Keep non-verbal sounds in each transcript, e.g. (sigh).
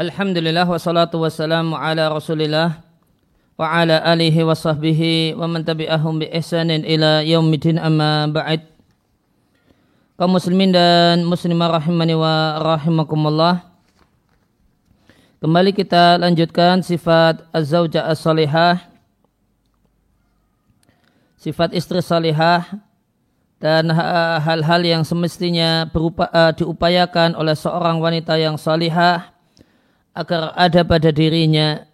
Alhamdulillah wassalatu wassalamu ala rasulillah wa ala alihi wa sahbihi wa man tabi'ahum bi ihsanin ila yaumidin amma ba'id kaum muslimin dan muslimah rahimani wa rahimakumullah. Kembali kita lanjutkan sifat az-zawjah as-salihah. Sifat istri salihah dan hal-hal yang semestinya berupa, uh, diupayakan oleh seorang wanita yang salihah agar ada pada dirinya.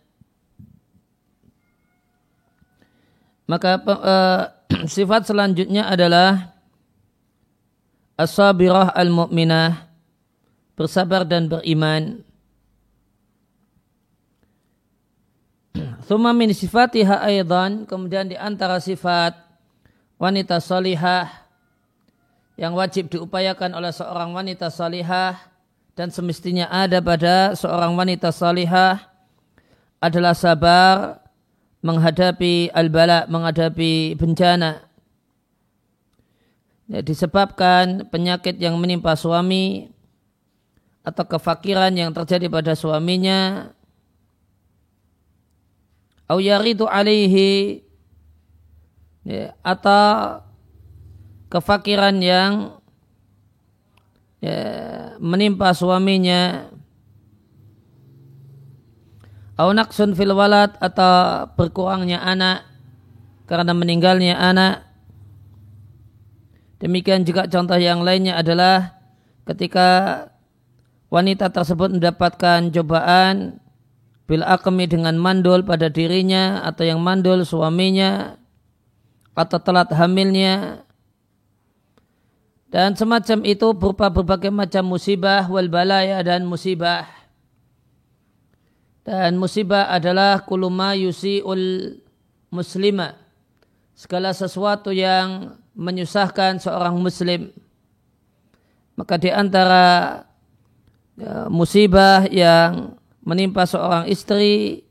Maka uh, (clears throat) sifat selanjutnya adalah as-sabirah al-mu'minah bersabar dan beriman. (clears throat) Thumma min sifatiha aidan kemudian di antara sifat wanita salihah yang wajib diupayakan oleh seorang wanita salihah dan semestinya ada pada seorang wanita salihah adalah sabar menghadapi al-bala, menghadapi bencana. Ya, disebabkan penyakit yang menimpa suami atau kefakiran yang terjadi pada suaminya au yaridu alaihi ya, atau kefakiran yang ya, menimpa suaminya. Au naqsun fil walad atau berkurangnya anak karena meninggalnya anak. Demikian juga contoh yang lainnya adalah ketika wanita tersebut mendapatkan cobaan bil akmi dengan mandul pada dirinya atau yang mandul suaminya atau telat hamilnya dan semacam itu berupa berbagai macam musibah wal balaya dan musibah. Dan musibah adalah kuluma yusi'ul muslima. Segala sesuatu yang menyusahkan seorang muslim. Maka di antara ya, musibah yang menimpa seorang istri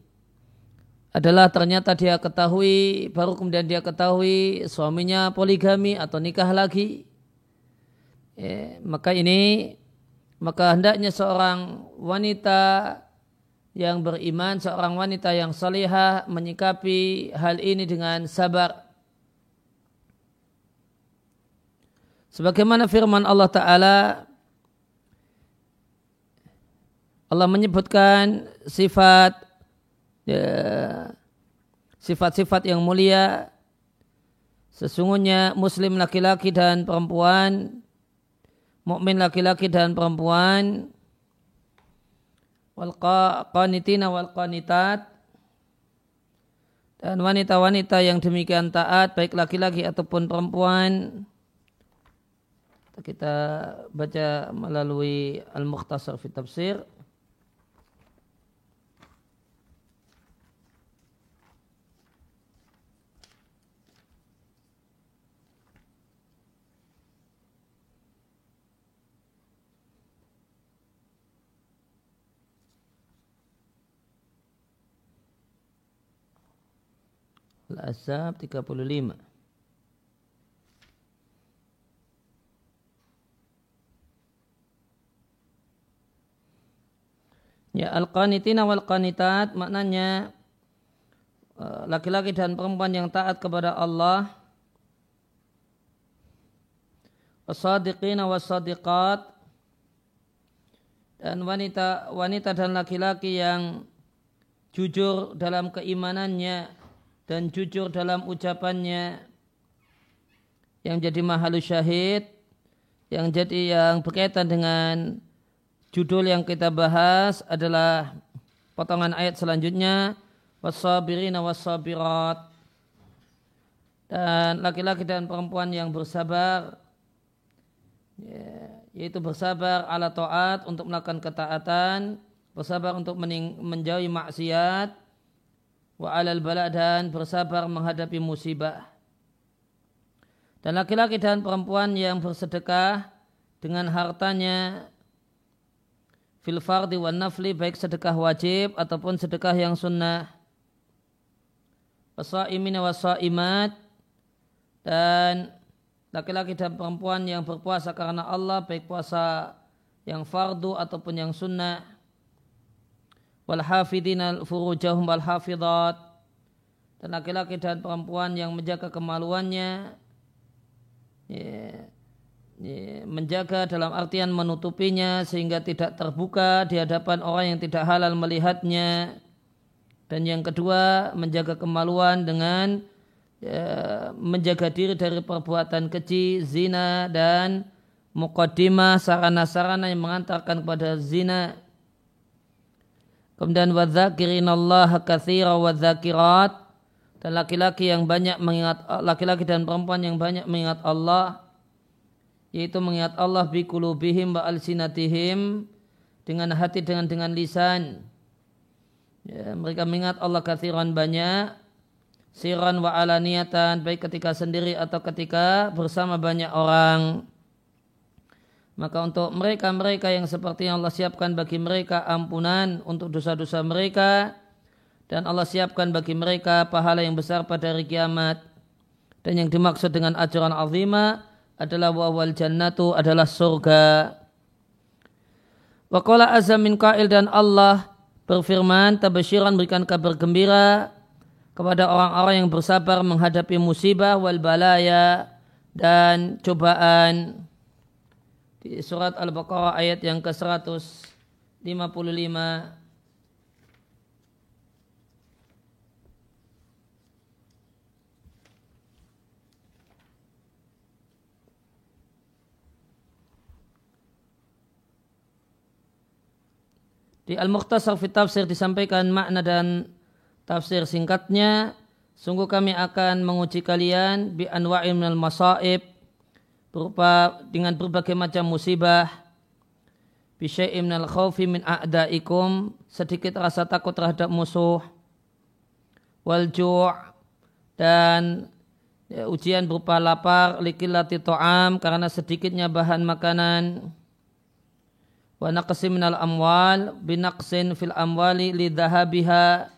adalah ternyata dia ketahui, baru kemudian dia ketahui suaminya poligami atau nikah lagi ya, maka ini maka hendaknya seorang wanita yang beriman, seorang wanita yang salihah menyikapi hal ini dengan sabar. Sebagaimana firman Allah Ta'ala, Allah menyebutkan sifat ya, sifat-sifat yang mulia. Sesungguhnya muslim laki-laki dan perempuan mukmin laki-laki dan perempuan. Wal qanitina wal qanitat. Dan wanita-wanita yang demikian taat baik laki-laki ataupun perempuan. Kita baca melalui al-mukhtasar fi tafsir Al-Ahzab 35. Ya al-qanitina wal qanitat maknanya eh, laki-laki dan perempuan yang taat kepada Allah. Wasadiqina wasadiqat dan wanita wanita dan laki-laki yang jujur dalam keimanannya dan jujur dalam ucapannya. Yang jadi mahalu syahid yang jadi yang berkaitan dengan judul yang kita bahas adalah potongan ayat selanjutnya wasabirina wasabirat dan laki-laki dan perempuan yang bersabar ya, yaitu bersabar ala taat untuk melakukan ketaatan bersabar untuk menjauhi maksiat wa alal bala dan bersabar menghadapi musibah. Dan laki-laki dan perempuan yang bersedekah dengan hartanya fil fardi wan nafli baik sedekah wajib ataupun sedekah yang sunnah. Wasaimina wasaimat dan laki-laki dan perempuan yang berpuasa karena Allah baik puasa yang fardu ataupun yang sunnah wal hafidina furujahum wal hafidat dan laki-laki dan perempuan yang menjaga kemaluannya ya, ya, menjaga dalam artian menutupinya sehingga tidak terbuka di hadapan orang yang tidak halal melihatnya. Dan yang kedua menjaga kemaluan dengan ya, menjaga diri dari perbuatan keji, zina dan muqaddimah sarana-sarana yang mengantarkan kepada zina Kemudian wadzakirin Allah kathira wadzakirat dan laki-laki yang banyak mengingat laki-laki dan perempuan yang banyak mengingat Allah yaitu mengingat Allah bi kulubihim wa alsinatihim dengan hati dengan dengan lisan. Ya, mereka mengingat Allah kathiran banyak siran wa alaniyatan baik ketika sendiri atau ketika bersama banyak orang. Maka untuk mereka-mereka yang seperti yang Allah siapkan bagi mereka ampunan untuk dosa-dosa mereka dan Allah siapkan bagi mereka pahala yang besar pada hari kiamat. Dan yang dimaksud dengan ajaran azimah adalah wawal jannatu adalah surga. Waqala azam min qail dan Allah berfirman tabasyiran berikan kabar gembira kepada orang-orang yang bersabar menghadapi musibah wal balaya dan cobaan di surat Al-Baqarah ayat yang ke-155 Di Al-Mukhtasar fi Tafsir disampaikan makna dan tafsir singkatnya. Sungguh kami akan menguji kalian bi anwa'in minal masaib berupa dengan berbagai macam musibah. Bisyai'im minal khawfi min a'daikum sedikit rasa takut terhadap musuh. Wal dan ya, ujian berupa lapar likilati to'am karena sedikitnya bahan makanan. Wa naqsim minal amwal binaqsin fil amwali lidhahabiha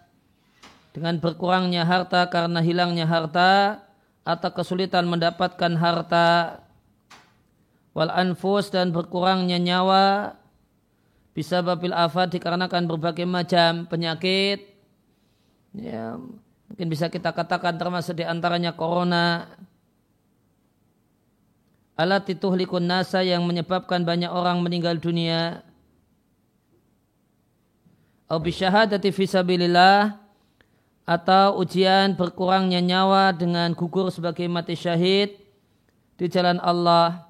dengan berkurangnya harta karena hilangnya harta atau kesulitan mendapatkan harta wal anfus dan berkurangnya nyawa. Bisa babil afat dikarenakan berbagai macam penyakit. Ya, mungkin bisa kita katakan termasuk di antaranya corona. Alat tituhlikun nasa yang menyebabkan banyak orang meninggal dunia. Bisyahadati fisabilillah atau ujian berkurangnya nyawa dengan gugur sebagai mati syahid di jalan Allah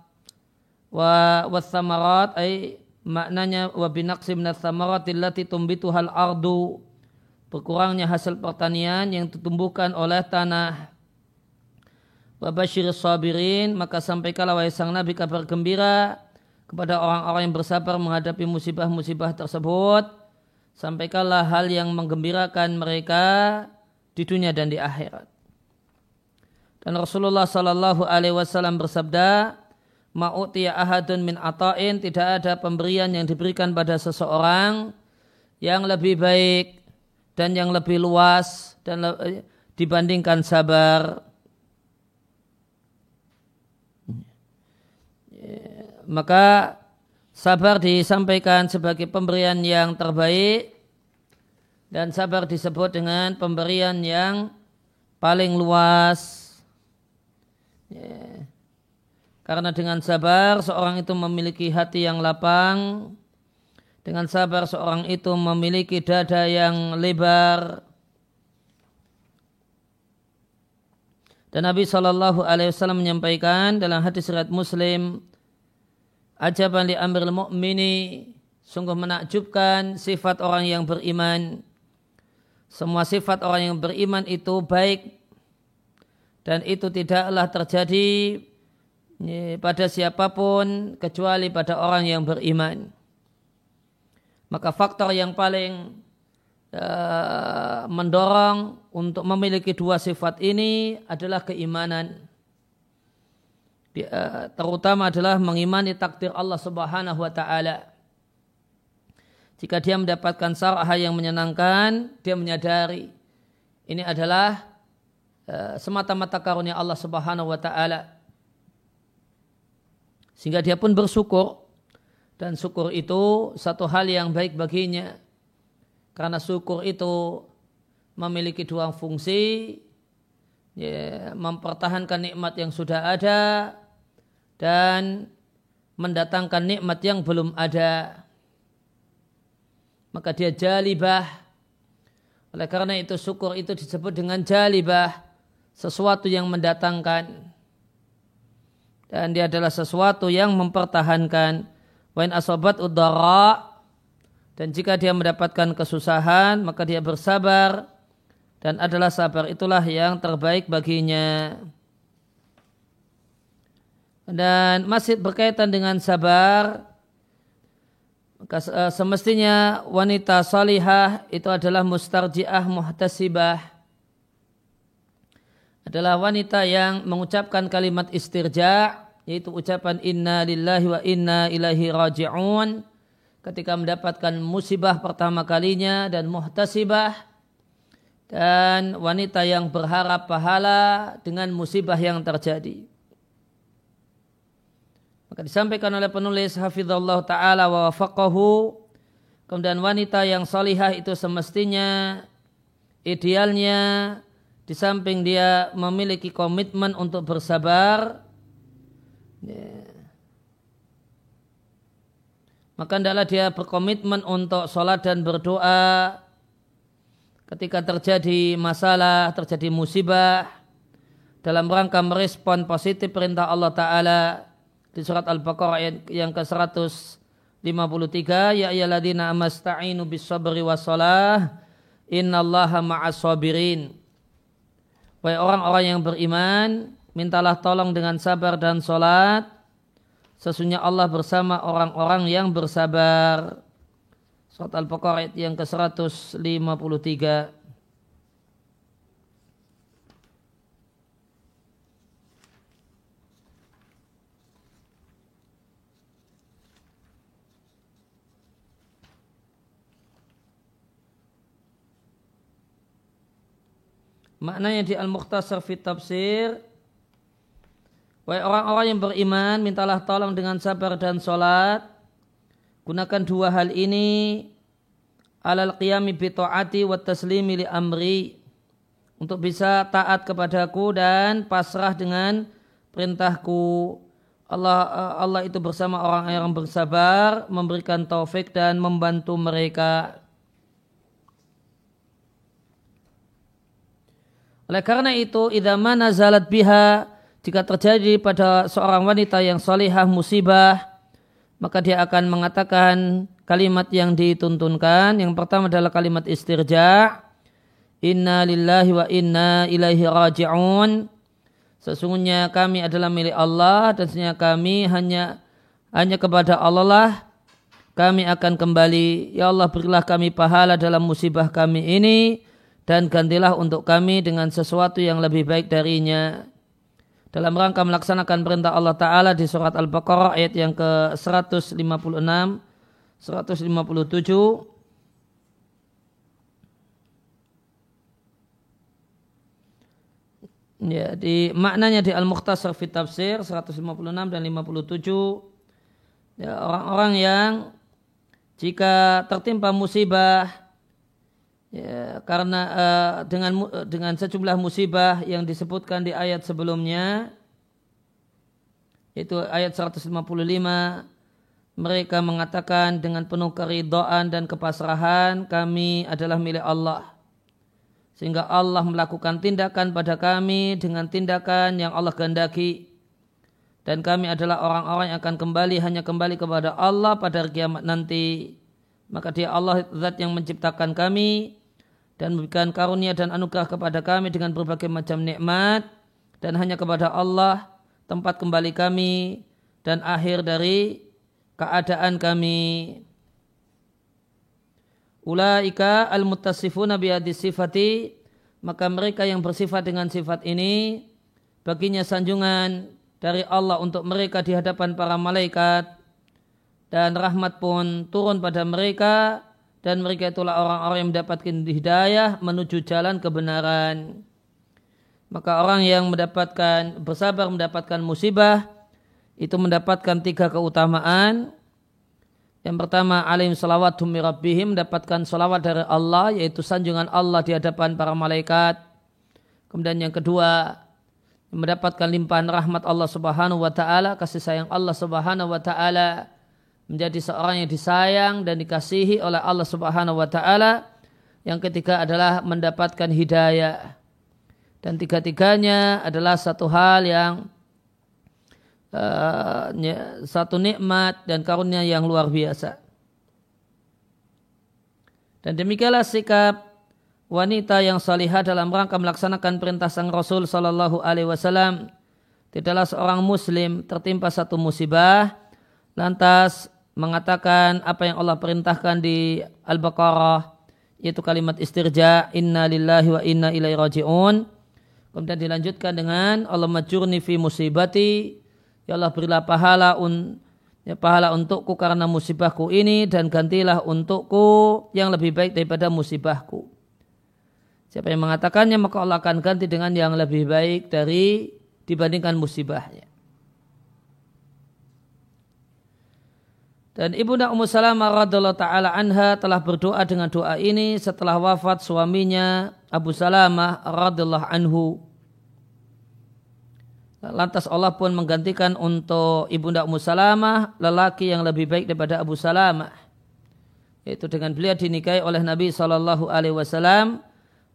wa wasamarat ay maknanya wa binaqsi minats samarati allati tumbituhal ardu. Berkurangnya hasil pertanian yang ditumbuhkan oleh tanah. Wa basyir sabirin maka sampaikanlah wahai sang nabi kabar gembira kepada orang-orang yang bersabar menghadapi musibah-musibah tersebut. Sampaikanlah hal yang menggembirakan mereka di dunia dan di akhirat. Dan Rasulullah sallallahu alaihi wasallam bersabda ma'utiya ahadun min ata'in tidak ada pemberian yang diberikan pada seseorang yang lebih baik dan yang lebih luas dan dibandingkan sabar maka sabar disampaikan sebagai pemberian yang terbaik dan sabar disebut dengan pemberian yang paling luas. Yeah. Karena dengan sabar seorang itu memiliki hati yang lapang. Dengan sabar seorang itu memiliki dada yang lebar. Dan Nabi Shallallahu Alaihi Wasallam menyampaikan dalam hadis riwayat Muslim, ajaban li amril mu'mini, sungguh menakjubkan sifat orang yang beriman. Semua sifat orang yang beriman itu baik dan itu tidaklah terjadi pada siapa pun kecuali pada orang yang beriman. Maka faktor yang paling uh, mendorong untuk memiliki dua sifat ini adalah keimanan. Uh, terutama adalah mengimani takdir Allah Subhanahu wa taala. Jika dia mendapatkan sarah yang menyenangkan, dia menyadari ini adalah uh, semata-mata karunia Allah Subhanahu wa taala sehingga dia pun bersyukur. Dan syukur itu satu hal yang baik baginya. karena syukur itu memiliki dua fungsi. Ya, mempertahankan nikmat yang sudah ada dan mendatangkan nikmat yang belum ada. Maka dia jalibah. Oleh karena itu syukur itu disebut dengan jalibah. Sesuatu yang mendatangkan dan dia adalah sesuatu yang mempertahankan. Wain asobat udara dan jika dia mendapatkan kesusahan maka dia bersabar. Dan adalah sabar itulah yang terbaik baginya. Dan masih berkaitan dengan sabar maka eh, semestinya wanita salihah itu adalah mustarjiah muhtasibah adalah wanita yang mengucapkan kalimat istirja yaitu ucapan inna lillahi wa inna ilaihi raji'un ketika mendapatkan musibah pertama kalinya dan muhtasibah dan wanita yang berharap pahala dengan musibah yang terjadi. Maka disampaikan oleh penulis hafizallahu taala wa wafaqahu kemudian wanita yang salihah itu semestinya idealnya di samping dia memiliki komitmen untuk bersabar ya. maka hendaklah dia berkomitmen untuk sholat dan berdoa ketika terjadi masalah, terjadi musibah dalam rangka merespon positif perintah Allah Ta'ala di surat Al-Baqarah yang ke-153 ya ayyuhalladzina amasta'inu bis sabri was salah innallaha ma'as sabirin Wahai orang-orang yang beriman, mintalah tolong dengan sabar dan sholat. Sesungguhnya Allah bersama orang-orang yang bersabar. Surat Al-Baqarah yang ke-153. Maknanya di Al-Mukhtasar fit Tafsir Wahai orang-orang yang beriman Mintalah tolong dengan sabar dan sholat. Gunakan dua hal ini Alal qiyami bito'ati wa taslimi li amri Untuk bisa taat kepadaku dan pasrah dengan perintahku. Allah Allah itu bersama orang yang bersabar memberikan taufik dan membantu mereka Oleh karena itu, idama nazalat biha, jika terjadi pada seorang wanita yang salihah musibah, maka dia akan mengatakan kalimat yang dituntunkan. Yang pertama adalah kalimat istirja. Inna lillahi wa inna ilaihi raji'un. Sesungguhnya kami adalah milik Allah dan sesungguhnya kami hanya hanya kepada Allah lah kami akan kembali. Ya Allah berilah kami pahala dalam musibah kami ini dan gantilah untuk kami dengan sesuatu yang lebih baik darinya. Dalam rangka melaksanakan perintah Allah Ta'ala di surat Al-Baqarah ayat yang ke-156, 157, Ya, di maknanya di Al-Mukhtasar fi Tafsir 156 dan 57 ya, orang-orang yang jika tertimpa musibah ya, karena uh, dengan dengan sejumlah musibah yang disebutkan di ayat sebelumnya itu ayat 155 mereka mengatakan dengan penuh keridhaan dan kepasrahan kami adalah milik Allah. Sehingga Allah melakukan tindakan pada kami dengan tindakan yang Allah kehendaki. Dan kami adalah orang-orang yang akan kembali hanya kembali kepada Allah pada kiamat nanti maka dia Allah zat yang menciptakan kami dan memberikan karunia dan anugerah kepada kami dengan berbagai macam nikmat dan hanya kepada Allah tempat kembali kami dan akhir dari keadaan kami. Ulaika al-muttasifuna bihadis sifati maka mereka yang bersifat dengan sifat ini baginya sanjungan dari Allah untuk mereka di hadapan para malaikat dan rahmat pun turun pada mereka dan mereka itulah orang-orang yang mendapatkan hidayah menuju jalan kebenaran. Maka orang yang mendapatkan bersabar mendapatkan musibah itu mendapatkan tiga keutamaan. Yang pertama, alim salawat rabbihim, mendapatkan salawat dari Allah, yaitu sanjungan Allah di hadapan para malaikat. Kemudian yang kedua, mendapatkan limpahan rahmat Allah subhanahu wa ta'ala, kasih sayang Allah subhanahu wa ta'ala, menjadi seorang yang disayang dan dikasihi oleh Allah subhanahu wa ta'ala. Yang ketiga adalah mendapatkan hidayah. Dan tiga-tiganya adalah satu hal yang uh, satu nikmat dan karunia yang luar biasa. Dan demikianlah sikap wanita yang salihah dalam rangka melaksanakan perintah sang Rasul Sallallahu Alaihi Wasallam. Tidaklah seorang Muslim tertimpa satu musibah, lantas mengatakan apa yang Allah perintahkan di Al-Baqarah, yaitu kalimat istirja, Inna lillahi wa inna ilaihi raji'un. Kemudian dilanjutkan dengan Allah majurni fi musibati, Ya Allah berilah pahala un, ya, pahala untukku karena musibahku ini dan gantilah untukku yang lebih baik daripada musibahku. Siapa yang mengatakannya maka Allah akan ganti dengan yang lebih baik dari dibandingkan musibahnya. Dan Ibunda Ummu Salamah radhiallahu taala anha telah berdoa dengan doa ini setelah wafat suaminya Abu Salamah radhiallahu anhu. Lantas Allah pun menggantikan untuk ibunda Ummu Salamah lelaki yang lebih baik daripada Abu Salamah. Yaitu dengan beliau dinikahi oleh Nabi Shallallahu Alaihi Wasallam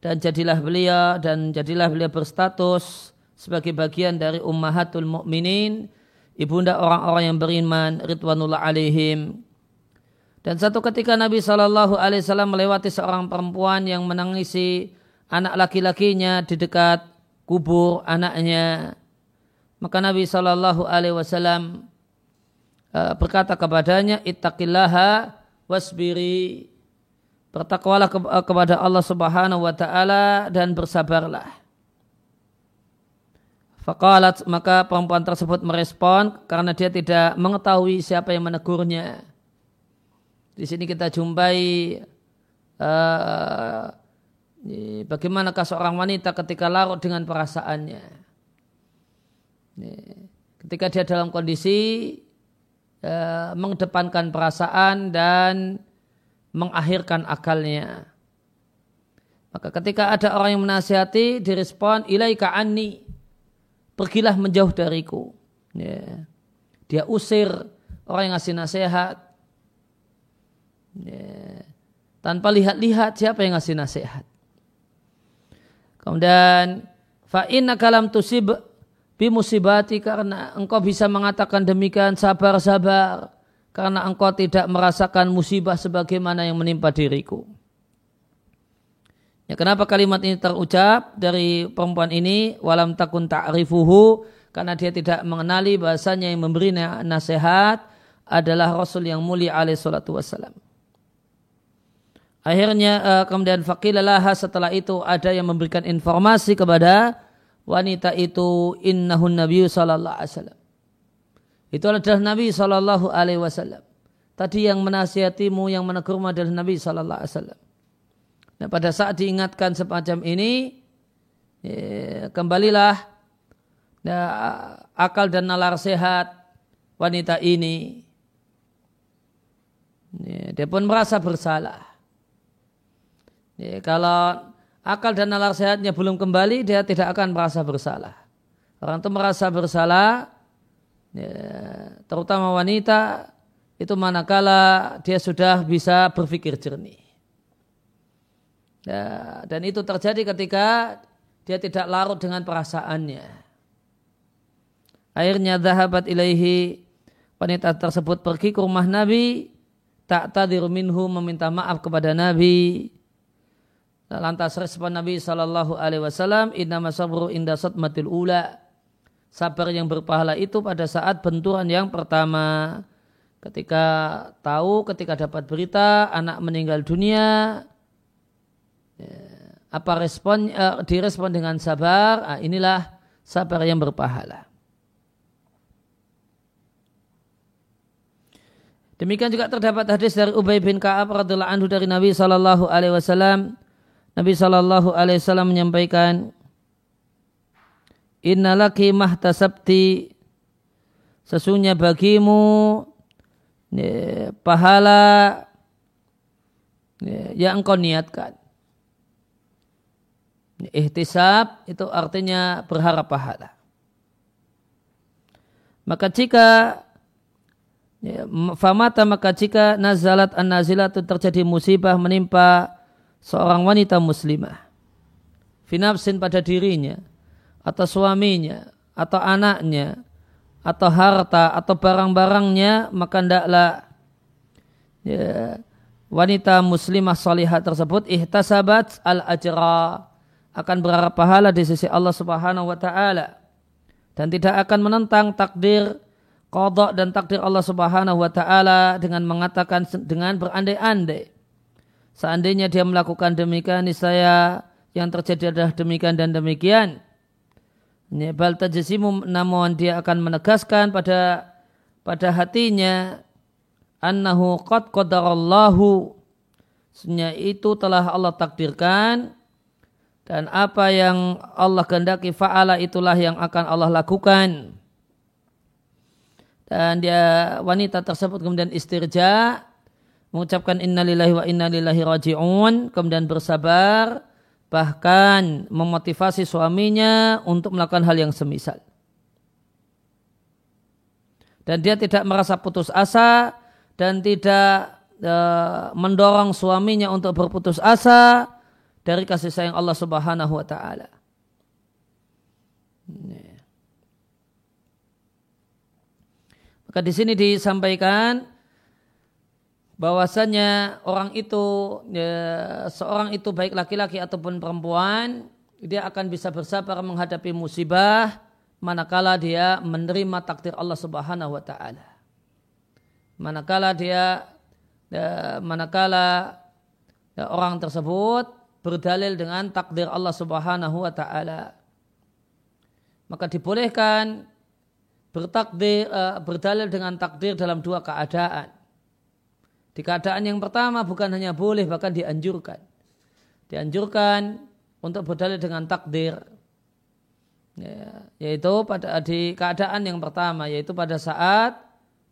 dan jadilah beliau dan jadilah beliau berstatus sebagai bagian dari ummahatul mukminin, ibunda orang-orang yang beriman ridwanullah alaihim. Dan satu ketika Nabi Shallallahu Alaihi Wasallam melewati seorang perempuan yang menangisi anak laki-lakinya di dekat kubur anaknya maka Nabi Shallallahu Alaihi Wasallam uh, berkata kepadanya, Ittaqillaha wasbiri. Bertakwalah uh, kepada Allah Subhanahu Wa Taala dan bersabarlah. Fakalat maka perempuan tersebut merespon karena dia tidak mengetahui siapa yang menegurnya. Di sini kita jumpai uh, bagaimanakah seorang wanita ketika larut dengan perasaannya. Ketika dia dalam kondisi uh, mengedepankan perasaan dan mengakhirkan akalnya. Maka ketika ada orang yang menasihati, direspon, ilaika anni, pergilah menjauh dariku. Ya. Dia usir orang yang ngasih nasihat. Ya. Tanpa lihat-lihat siapa yang ngasih nasihat. Kemudian, fa'inna kalam tusib bimusibati karena engkau bisa mengatakan demikian sabar-sabar karena engkau tidak merasakan musibah sebagaimana yang menimpa diriku. Ya, kenapa kalimat ini terucap dari perempuan ini walam takun ta'rifuhu karena dia tidak mengenali bahasanya yang memberi nasihat adalah Rasul yang mulia alaih salatu wassalam. Akhirnya eh, kemudian faqilalah setelah itu ada yang memberikan informasi kepada wanita itu innahun nabi sallallahu alaihi wasallam. Itu adalah Nabi sallallahu alaihi wasallam. Tadi yang menasihatimu, yang menegurmu adalah Nabi sallallahu alaihi wasallam. Nah, pada saat diingatkan semacam ini, ya, kembalilah ya, akal dan nalar sehat wanita ini. Ya, dia pun merasa bersalah. Ya, kalau akal dan nalar sehatnya belum kembali, dia tidak akan merasa bersalah. Orang itu merasa bersalah, ya, terutama wanita, itu manakala dia sudah bisa berpikir jernih. Ya, dan itu terjadi ketika dia tidak larut dengan perasaannya. Akhirnya zahabat ilaihi wanita tersebut pergi ke rumah Nabi tak tadir minhu meminta maaf kepada Nabi Lantas respon Nabi Shallallahu Alaihi Wasallam, Inna sabru inda matil ula. Sabar yang berpahala itu pada saat benturan yang pertama. Ketika tahu, ketika dapat berita anak meninggal dunia, apa respon? Eh, direspon dengan sabar. Ah, inilah sabar yang berpahala. Demikian juga terdapat hadis dari Ubay bin Ka'ab radhiallahu anhu dari Nabi Shallallahu alaihi wasallam Nabi Shallallahu Alaihi Wasallam menyampaikan, Innalaki mahtasabti sesungguhnya bagimu ya, pahala ya, yang engkau niatkan. Ihtisab itu artinya berharap pahala. Maka jika ya, famata maka jika nazalat an nazilatu terjadi musibah menimpa seorang wanita muslimah finafsin pada dirinya atau suaminya atau anaknya atau harta atau barang-barangnya maka ndaklah ya, wanita muslimah salihah tersebut ihtasabat al ajra akan berharap pahala di sisi Allah Subhanahu wa taala dan tidak akan menentang takdir kodok dan takdir Allah Subhanahu wa taala dengan mengatakan dengan berandai-andai. Seandainya dia melakukan demikian saya yang terjadi adalah demikian dan demikian. Bal tajzimu namun dia akan menegaskan pada pada hatinya annahu qad qadarallahu. Sebenarnya itu telah Allah takdirkan dan apa yang Allah kehendaki fa'ala itulah yang akan Allah lakukan. Dan dia wanita tersebut kemudian istirja mengucapkan innalillahi wa innalillahi raji'un kemudian bersabar bahkan memotivasi suaminya untuk melakukan hal yang semisal. Dan dia tidak merasa putus asa dan tidak e, mendorong suaminya untuk berputus asa dari kasih sayang Allah Subhanahu wa taala. Maka di sini disampaikan bahwasanya orang itu ya, seorang itu baik laki-laki ataupun perempuan dia akan bisa bersabar menghadapi musibah manakala dia menerima takdir Allah Subhanahu wa taala. Manakala dia ya, manakala ya, orang tersebut berdalil dengan takdir Allah Subhanahu wa taala. Maka dibolehkan bertakdir uh, berdalil dengan takdir dalam dua keadaan. Di keadaan yang pertama bukan hanya boleh bahkan dianjurkan. Dianjurkan untuk berdalil dengan takdir. Ya, yaitu pada di keadaan yang pertama yaitu pada saat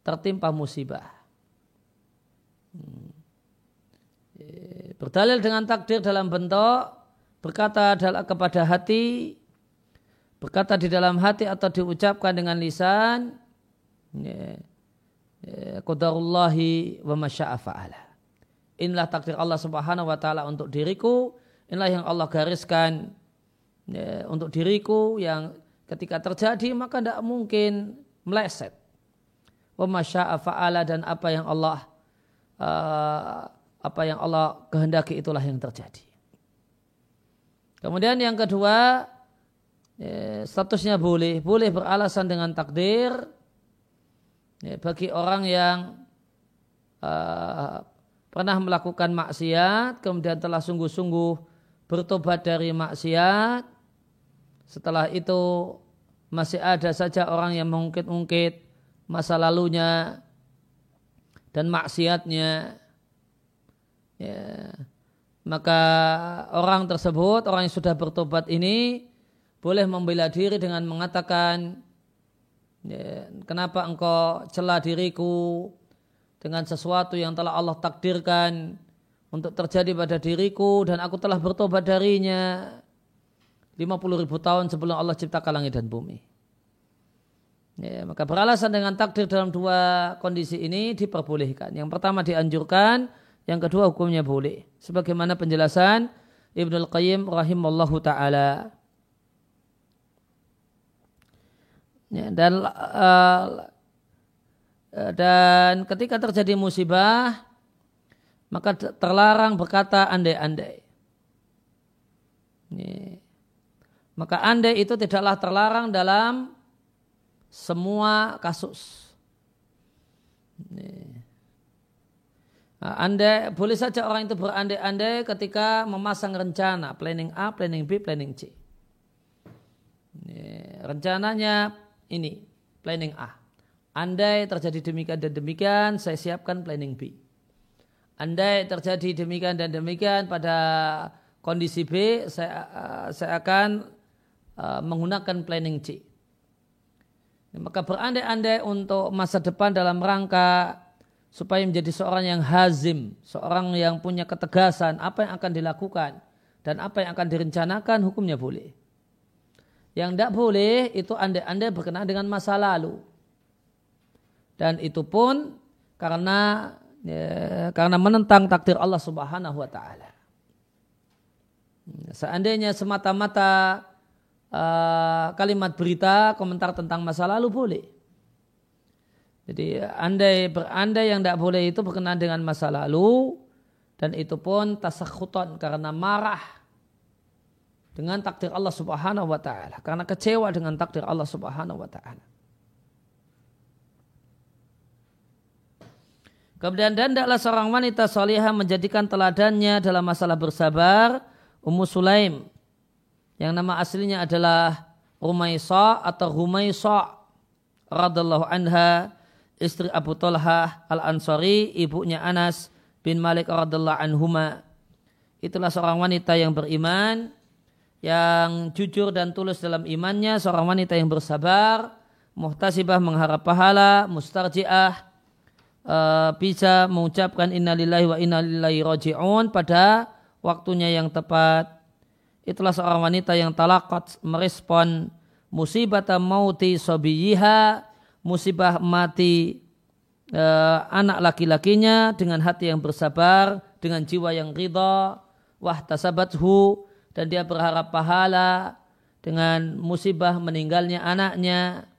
tertimpa musibah. Berdalil dengan takdir dalam bentuk berkata kepada hati, berkata di dalam hati atau diucapkan dengan lisan, Qadarullahi wa masya'afa'ala. Inilah takdir Allah subhanahu wa ta'ala untuk diriku. Inilah yang Allah gariskan ya, untuk diriku yang ketika terjadi maka tidak mungkin meleset. Wa masya'afa'ala dan apa yang Allah uh, apa yang Allah kehendaki itulah yang terjadi. Kemudian yang kedua, ya, statusnya boleh, boleh beralasan dengan takdir ya, bagi orang yang uh, pernah melakukan maksiat, kemudian telah sungguh-sungguh bertobat dari maksiat. Setelah itu masih ada saja orang yang mengungkit-ungkit masa lalunya dan maksiatnya ya, maka orang tersebut, orang yang sudah bertobat ini boleh membela diri dengan mengatakan, ya, kenapa engkau celah diriku dengan sesuatu yang telah Allah takdirkan untuk terjadi pada diriku dan aku telah bertobat darinya 50 ribu tahun sebelum Allah ciptakan langit dan bumi. Ya, maka beralasan dengan takdir dalam dua kondisi ini diperbolehkan. Yang pertama dianjurkan, yang kedua hukumnya boleh. Sebagaimana penjelasan Ibnu Al-Qayyim rahimallahu taala. Ya, dan uh, dan ketika terjadi musibah maka terlarang berkata andai-andai. Maka andai itu tidaklah terlarang dalam semua kasus. Nih. Nah, andai boleh saja orang itu berandai-andai ketika memasang rencana planning A, planning B, planning C. Rencananya ini planning A. Andai terjadi demikian dan demikian, saya siapkan planning B. Andai terjadi demikian dan demikian pada kondisi B, saya uh, saya akan uh, menggunakan planning C. Maka berandai-andai untuk masa depan dalam rangka supaya menjadi seorang yang hazim, seorang yang punya ketegasan apa yang akan dilakukan dan apa yang akan direncanakan hukumnya boleh. Yang tidak boleh itu anda-anda berkenaan dengan masa lalu. Dan itu pun karena ya, karena menentang takdir Allah Subhanahu wa taala. Seandainya semata-mata uh, kalimat berita, komentar tentang masa lalu boleh. Jadi andai berandai yang tidak boleh itu berkenaan dengan masa lalu dan itu pun tasakhutan karena marah dengan takdir Allah Subhanahu wa taala, karena kecewa dengan takdir Allah Subhanahu wa taala. Kemudian dan tidaklah seorang wanita salihah menjadikan teladannya dalam masalah bersabar Ummu Sulaim. Yang nama aslinya adalah Rumaisa atau Rumaisa radallahu anha istri Abu Talha Al-Ansari, ibunya Anas bin Malik radhiallahu anhuma. Itulah seorang wanita yang beriman, yang jujur dan tulus dalam imannya, seorang wanita yang bersabar, muhtasibah mengharap pahala, mustarjiah, uh, bisa mengucapkan innalillahi wa innalillahi roji'un pada waktunya yang tepat. Itulah seorang wanita yang talakot merespon musibah mauti sobiyiha musibah mati e, anak laki-lakinya dengan hati yang bersabar, dengan jiwa yang ridha, wah tasabathu dan dia berharap pahala dengan musibah meninggalnya anaknya.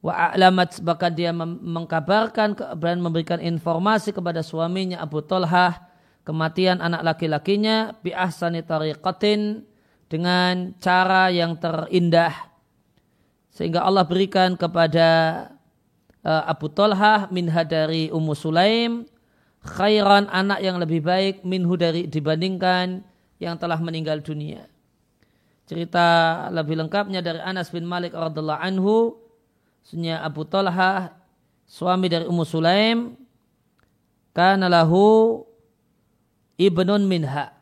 Wa a'lamat bahkan dia mengkabarkan dan memberikan informasi kepada suaminya Abu Talhah kematian anak laki-lakinya bi ahsani tariqatin dengan cara yang terindah sehingga Allah berikan kepada uh, Abu Talha minha dari Ummu Sulaim khairan anak yang lebih baik minhu dari dibandingkan yang telah meninggal dunia. Cerita lebih lengkapnya dari Anas bin Malik radhiallahu anhu, sunya Abu Talha suami dari Ummu Sulaim kana lahu ibnun minha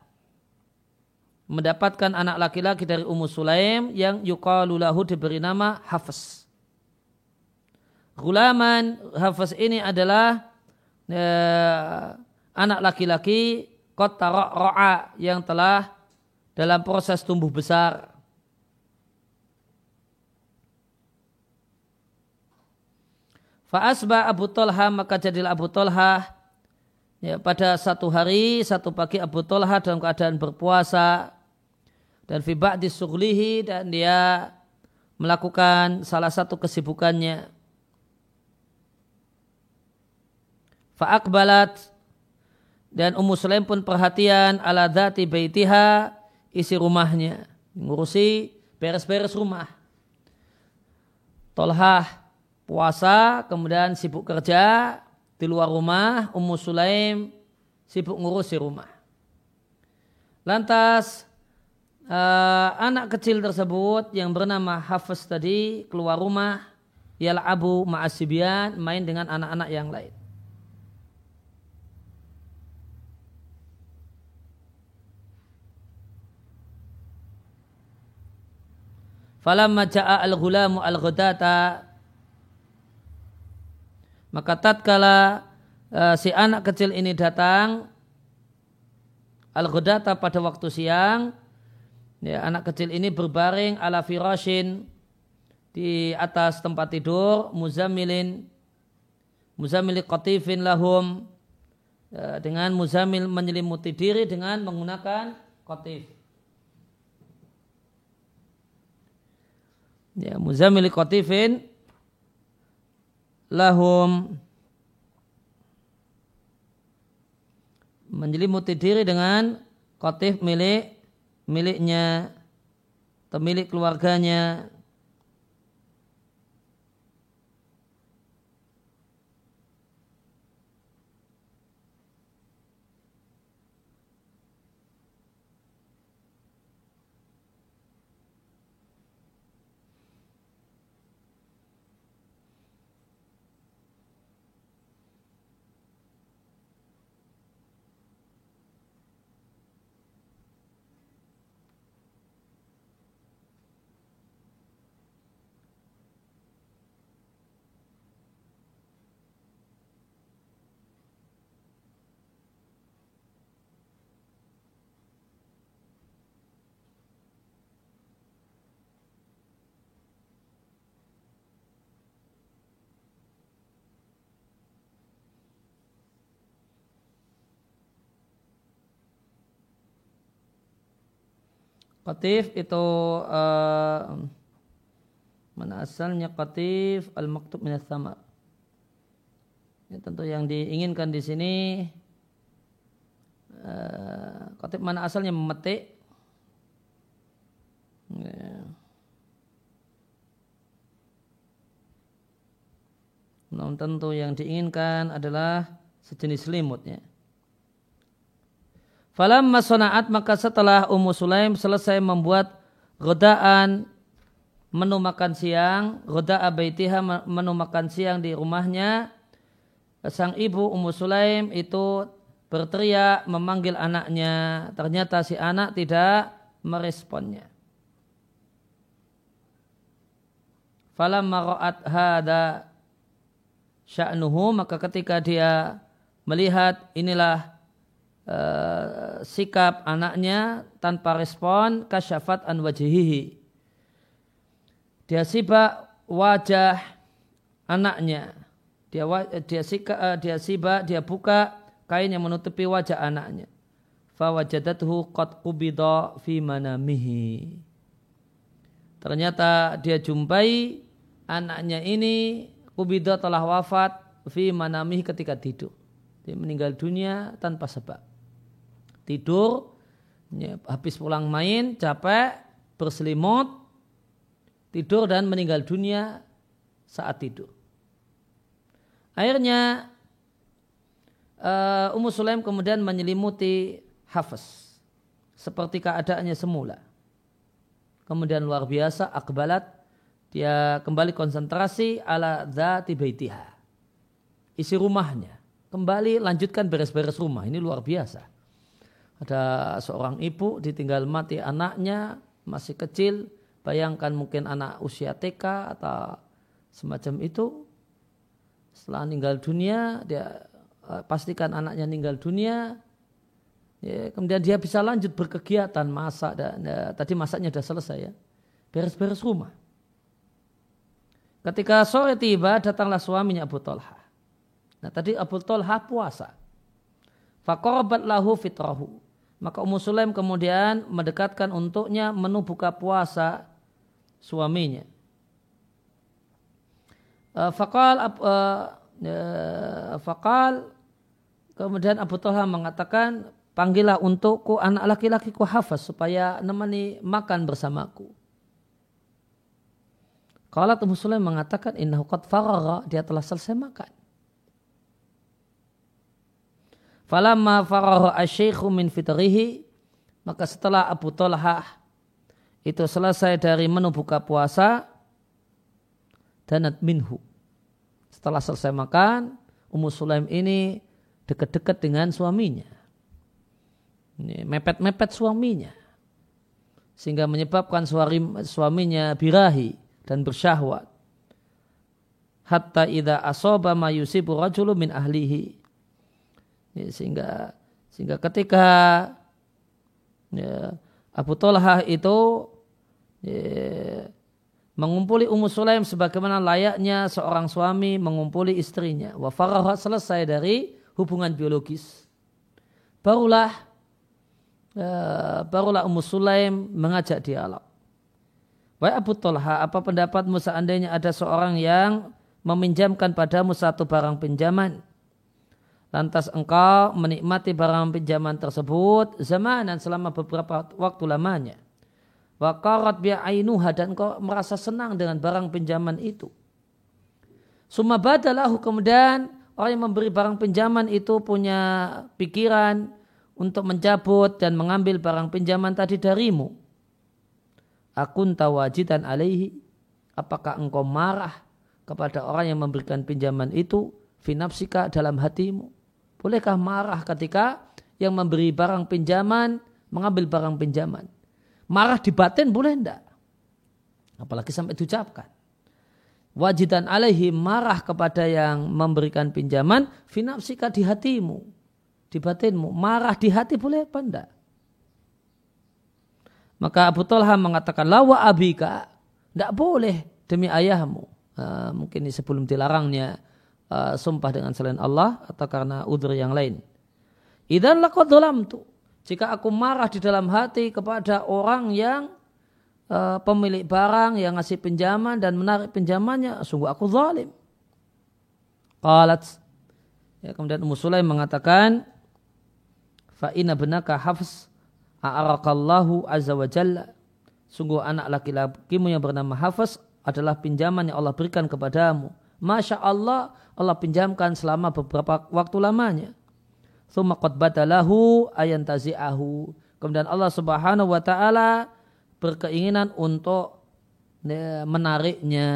mendapatkan anak laki-laki dari Ummu Sulaim yang yuqalu lahu diberi nama Hafiz. Gulaman Hafiz ini adalah eh, anak laki-laki kota ro'a yang telah dalam proses tumbuh besar. Fa'asba Abu Talha maka jadilah Abu Talha ya, pada satu hari, satu pagi Abu Talha dalam keadaan berpuasa dan fi ba'di sughlihi dan dia melakukan salah satu kesibukannya. Fa'akbalat dan Ummu Sulaim pun perhatian ala dhati baitiha isi rumahnya. Ngurusi beres-beres rumah. Tolhah puasa, kemudian sibuk kerja di luar rumah. Ummu Sulaim sibuk ngurusi rumah. Lantas uh, anak kecil tersebut yang bernama Hafiz tadi keluar rumah ialah Abu Ma'asibian main dengan anak-anak yang lain. Falamma ja'a al-ghulamu al-ghadata maka tatkala uh, si anak kecil ini datang al-ghadata pada waktu siang Ya, anak kecil ini berbaring ala firashin di atas tempat tidur muzamilin muzamili qatifin lahum ya, dengan muzamil menyelimuti diri dengan menggunakan qatif. Ya, muzamili qatifin lahum menyelimuti diri dengan qatif milik miliknya atau milik keluarganya Qatif itu uh, mana asalnya qatif al-maktub min sama. Ya, tentu yang diinginkan di sini uh, qatif mana asalnya memetik. Ya. Namun tentu yang diinginkan adalah sejenis selimutnya. Falam masona'at maka setelah Ummu Sulaim selesai membuat godaan menu makan siang, goda abaitiha menu makan siang di rumahnya, sang ibu Ummu Sulaim itu berteriak memanggil anaknya. Ternyata si anak tidak meresponnya. Falam maro'at hada sya'nuhu maka ketika dia melihat inilah uh, sikap anaknya tanpa respon kasyafat an wajihihi. Dia sibak wajah anaknya. Dia dia sika, uh, dia sibak dia buka kain yang menutupi wajah anaknya. Fawajadathu qad qubida fi manamihi. Ternyata dia jumpai anaknya ini kubida telah wafat fi manamihi ketika tidur. Dia meninggal dunia tanpa sebab tidur, habis pulang main, capek, berselimut, tidur dan meninggal dunia saat tidur. Akhirnya uh, Ummu Sulaim kemudian menyelimuti Hafiz seperti keadaannya semula. Kemudian luar biasa akbalat dia kembali konsentrasi ala dzati baitiha. Isi rumahnya. Kembali lanjutkan beres-beres rumah. Ini luar biasa. Ada seorang ibu ditinggal mati anaknya masih kecil. Bayangkan mungkin anak usia TK atau semacam itu. Setelah meninggal dunia, dia eh, pastikan anaknya meninggal dunia. Ya, kemudian dia bisa lanjut berkegiatan masak dan ya, tadi masaknya sudah selesai ya. Beres-beres rumah. Ketika sore tiba datanglah suaminya Abu Talha. Nah tadi Abu Talha puasa. Fakorabat lahu fitrahu. Maka Ummu Sulaim kemudian mendekatkan untuknya menu buka puasa suaminya. Uh, fakal uh, uh, fakal kemudian Abu Talha mengatakan panggillah untukku anak laki-lakiku hafaz supaya nemani makan bersamaku. Kalau Ummu Sulaim mengatakan innahu qad dia telah selesai makan. Falamma farahu asyikhu min fitrihi maka setelah Abu Talha itu selesai dari menu buka puasa danat minhu. Setelah selesai makan, Ummu Sulaim ini dekat-dekat dengan suaminya. Mepet-mepet suaminya. Sehingga menyebabkan suari, suaminya birahi dan bersyahwat. Hatta idha asoba ma yusibu rajulu min ahlihi Ya, sehingga sehingga ketika ya, Abu Talha itu ya, mengumpuli Ummu Sulaim sebagaimana layaknya seorang suami mengumpuli istrinya. Wa selesai dari hubungan biologis. Barulah ya, barulah Ummu Sulaim mengajak dialog. Wahai Abu Talha, apa pendapatmu seandainya ada seorang yang meminjamkan padamu satu barang pinjaman Lantas engkau menikmati barang pinjaman tersebut zamanan selama beberapa waktu lamanya. Wakarat bi'ainuha dan engkau merasa senang dengan barang pinjaman itu. Suma badalahu kemudian orang yang memberi barang pinjaman itu punya pikiran untuk mencabut dan mengambil barang pinjaman tadi darimu. Akun tawajidan alaihi. Apakah engkau marah kepada orang yang memberikan pinjaman itu finapsika dalam hatimu? Bolehkah marah ketika yang memberi barang pinjaman mengambil barang pinjaman? Marah di batin boleh enggak? Apalagi sampai diucapkan. Wajidan alaihi marah kepada yang memberikan pinjaman, finapsika di hatimu, di batinmu. Marah di hati boleh apa enggak? Maka Abu Talha mengatakan, lawa abika, enggak boleh demi ayahmu. Uh, mungkin ini sebelum dilarangnya uh, sumpah dengan selain Allah atau karena udur yang lain. Idan laqad tu. jika aku marah di dalam hati kepada orang yang uh, pemilik barang yang ngasih pinjaman dan menarik pinjamannya, sungguh aku zalim. Qalat ya, kemudian Ummu Sulaim mengatakan fa inna benaka hafs a'arakallahu azza wa jalla sungguh anak laki-lakimu yang bernama Hafs adalah pinjaman yang Allah berikan kepadamu. Masya Allah, Allah pinjamkan selama beberapa waktu lamanya. Thumma qad badalahu ayan tazi'ahu. Kemudian Allah subhanahu wa ta'ala berkeinginan untuk ya, menariknya.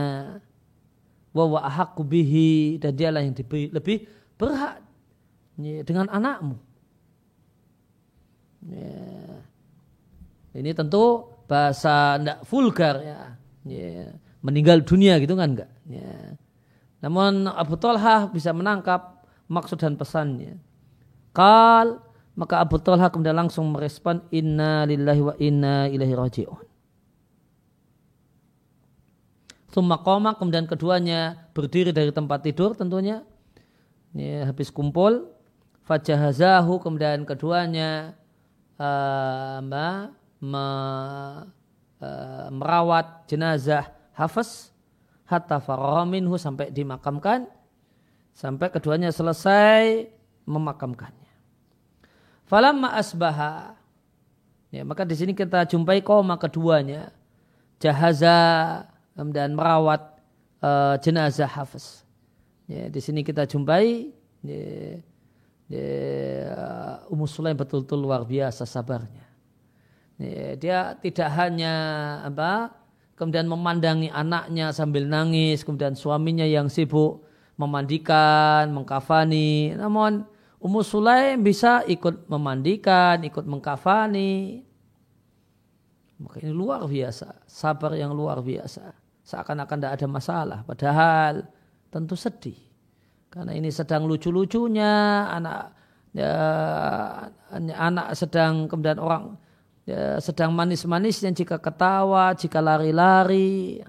Wa wa bihi. Dan dialah yang lebih, lebih berhak ya, dengan anakmu. Ya. Ini tentu bahasa tidak vulgar ya. Meninggal dunia gitu kan enggak. Ya. Namun Abu Talha bisa menangkap maksud dan pesannya. Kal maka Abu Talha kemudian langsung merespon inna lillahi wa inna ilaihi raji'un. Summa koma kemudian keduanya berdiri dari tempat tidur tentunya. Ini habis kumpul. Fajahazahu kemudian keduanya uh, me, uh, merawat jenazah Hafiz hatta minhu sampai dimakamkan sampai keduanya selesai memakamkannya. Falamma asbaha. Ya, maka di sini kita jumpai koma keduanya. Jahaza dan merawat uh, jenazah Hafiz. Ya, di sini kita jumpai ya, ya, Ummu Sulaim betul-betul luar biasa sabarnya. Ya, dia tidak hanya apa kemudian memandangi anaknya sambil nangis, kemudian suaminya yang sibuk memandikan, mengkafani. Namun Ummu Sulaim bisa ikut memandikan, ikut mengkafani. Maka ini luar biasa, sabar yang luar biasa. Seakan-akan tidak ada masalah, padahal tentu sedih. Karena ini sedang lucu-lucunya, anak ya, anak sedang kemudian orang ya, sedang manis-manisnya jika ketawa, jika lari-lari.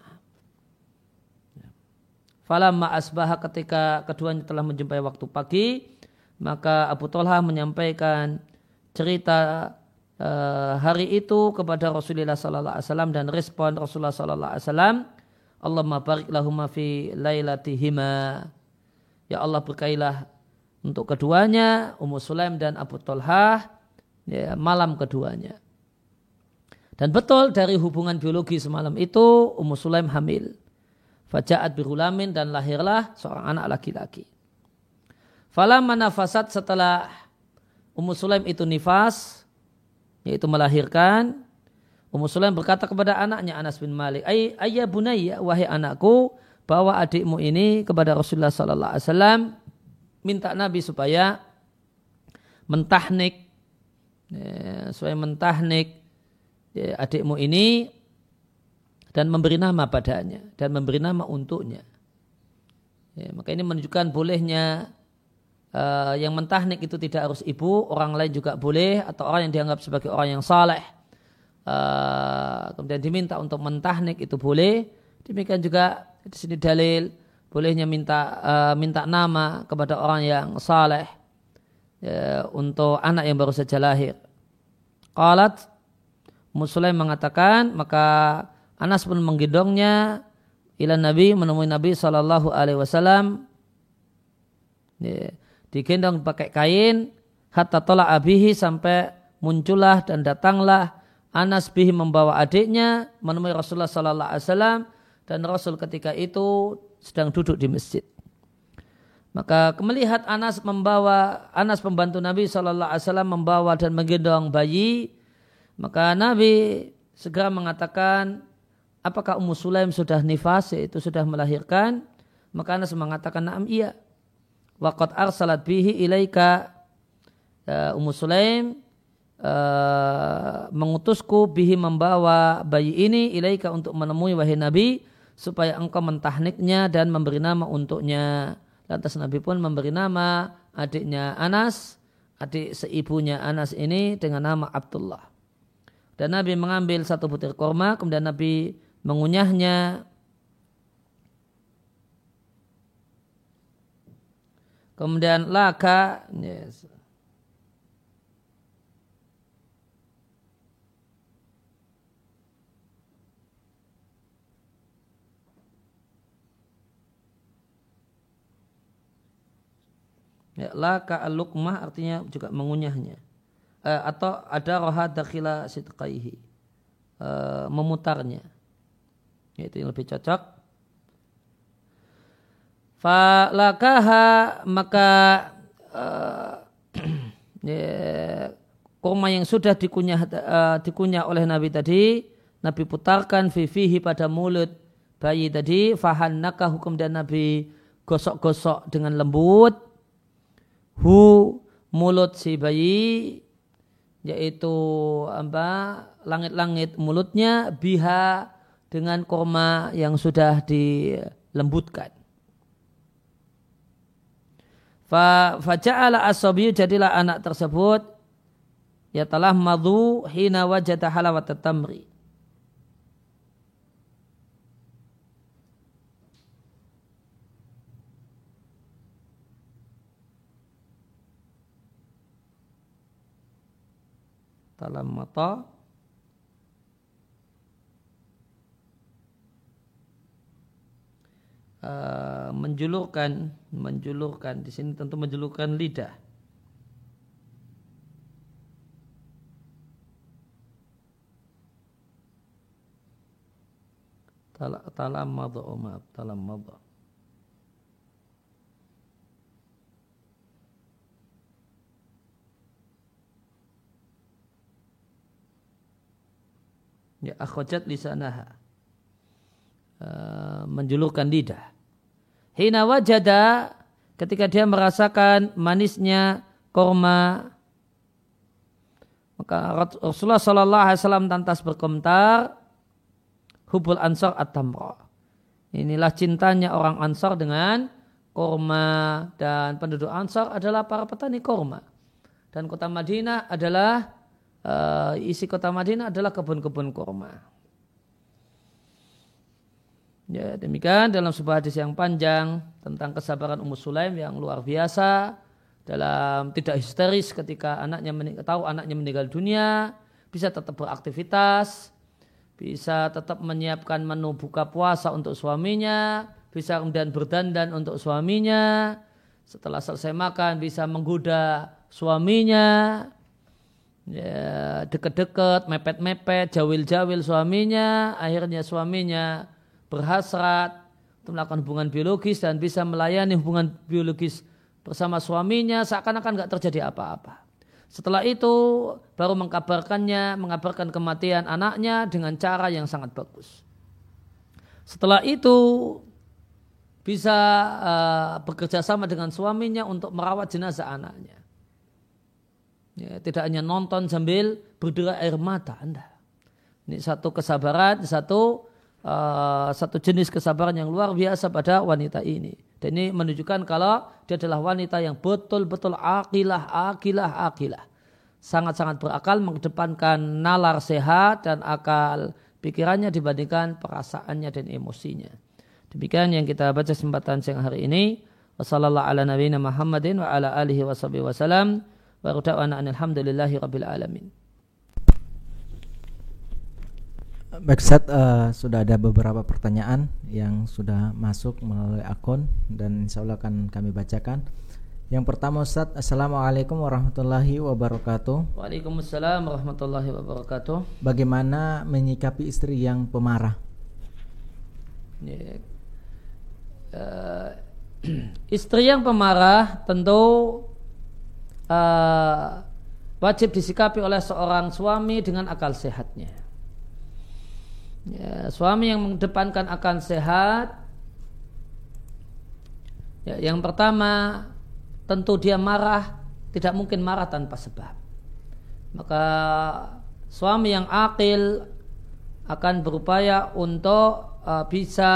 Falamma asbaha ketika keduanya telah menjumpai waktu pagi, maka Abu Talha menyampaikan cerita uh, hari itu kepada Rasulullah Sallallahu Alaihi Wasallam dan respon Rasulullah Sallallahu Alaihi Wasallam Allah barik lahuma fi lailatihima. Ya Allah berkailah untuk keduanya Ummu Sulaim dan Abu Talha ya, malam keduanya dan betul dari hubungan biologi semalam itu Ummu Sulaim hamil. Fajaat birulamin dan lahirlah seorang anak laki-laki. Falamma nafasat setelah Ummu Sulaim itu nifas, yaitu melahirkan, Ummu Sulaim berkata kepada anaknya Anas bin Malik, Ay, ayah bunayya, wahai anakku, bawa adikmu ini kepada Rasulullah Sallallahu Alaihi Wasallam, minta Nabi supaya mentahnik, ya, supaya mentahnik adikmu ini dan memberi nama padanya dan memberi nama untuknya. Ya, maka ini menunjukkan bolehnya uh, yang mentahnik itu tidak harus ibu, orang lain juga boleh atau orang yang dianggap sebagai orang yang saleh. Uh, kemudian diminta untuk mentahnik itu boleh. Demikian juga di sini dalil bolehnya minta uh, minta nama kepada orang yang saleh ya, untuk anak yang baru saja lahir. Qalat Muslim mengatakan maka Anas pun menggendongnya ila Nabi menemui Nabi Shallallahu Alaihi Wasallam. Digendong pakai kain hatta tolak abihi sampai muncullah dan datanglah Anas bihi membawa adiknya menemui Rasulullah Sallallahu Alaihi Wasallam dan Rasul ketika itu sedang duduk di masjid. Maka melihat Anas membawa Anas pembantu Nabi Sallallahu Alaihi Wasallam membawa dan menggendong bayi, maka Nabi segera mengatakan, apakah Ummu Sulaim sudah nifas, itu sudah melahirkan? Maka Anas mengatakan, naam iya waqad arsalat bihi ilaika uh, Ummu Sulaim uh, mengutusku bihi membawa bayi ini ilaika untuk menemui wahai Nabi supaya engkau mentahniknya dan memberi nama untuknya. Lantas Nabi pun memberi nama adiknya Anas, adik seibunya Anas ini dengan nama Abdullah. Dan Nabi mengambil satu butir korma, kemudian Nabi mengunyahnya. Kemudian laka, yes. Ya, laka al-lukmah artinya juga mengunyahnya. Eh, atau ada roha dakhila sidqaihi. Eh, memutarnya. Itu yang lebih cocok. Falakaha maka uh, (clears throat) ya, kurma yang sudah dikunyah, uh, dikunyah oleh Nabi tadi, Nabi putarkan fifihi pada mulut bayi tadi, fahannaka hukum dan Nabi gosok-gosok dengan lembut, hu mulut si bayi yaitu apa langit-langit mulutnya biha dengan kurma yang sudah dilembutkan. Fa faja'ala asabiyu jadilah anak tersebut ya telah madu hina wajata halawat tamri. Dalam mata uh, menjulurkan menjulurkan. Di sini tentu menjulurkan lidah. Talam madha talam madha ya akhojat lisanaha. Uh, menjulurkan lidah. Hina wajada ketika dia merasakan manisnya korma maka Rasulullah Shallallahu Alaihi Wasallam tantas berkomentar hubul ansor at-tamra. Inilah cintanya orang ansor dengan korma dan penduduk ansor adalah para petani korma. Dan kota Madinah adalah uh, isi kota Madinah adalah kebun-kebun kurma. Ya, demikian dalam sebuah hadis yang panjang tentang kesabaran Ummu Sulaim yang luar biasa dalam tidak histeris ketika anaknya tahu anaknya meninggal dunia, bisa tetap beraktivitas, bisa tetap menyiapkan menu buka puasa untuk suaminya, bisa kemudian berdandan untuk suaminya, setelah selesai makan bisa menggoda suaminya, ya, deket-deket, mepet-mepet, jawil-jawil suaminya, akhirnya suaminya berhasrat untuk melakukan hubungan biologis dan bisa melayani hubungan biologis bersama suaminya seakan-akan nggak terjadi apa-apa. Setelah itu baru mengkabarkannya, mengabarkan kematian anaknya dengan cara yang sangat bagus. Setelah itu bisa uh, bekerja sama dengan suaminya untuk merawat jenazah anaknya. Ya, tidak hanya nonton sambil berderai air mata Anda. Ini satu kesabaran, satu uh, satu jenis kesabaran yang luar biasa pada wanita ini. Dan ini menunjukkan kalau dia adalah wanita yang betul-betul akilah, akilah, akilah. Sangat-sangat berakal mengedepankan nalar sehat dan akal pikirannya dibandingkan perasaannya dan emosinya. Demikian yang kita baca kesempatan siang hari ini. Wassalamualaikum warahmatullahi wabarakatuh. Wa da'wana alhamdulillahi rabbil alamin. Baik Ustaz, uh, sudah ada beberapa pertanyaan yang sudah masuk melalui akun dan insya Allah akan kami bacakan. Yang pertama Ustaz, Assalamualaikum warahmatullahi wabarakatuh. Waalaikumsalam warahmatullahi wabarakatuh. Bagaimana menyikapi istri yang pemarah? Ya. Uh, (clears throat) istri yang pemarah tentu uh, wajib disikapi oleh seorang suami dengan akal sehatnya. Ya, suami yang mengedepankan akal sehat, ya, yang pertama tentu dia marah, tidak mungkin marah tanpa sebab. Maka suami yang akil akan berupaya untuk uh, bisa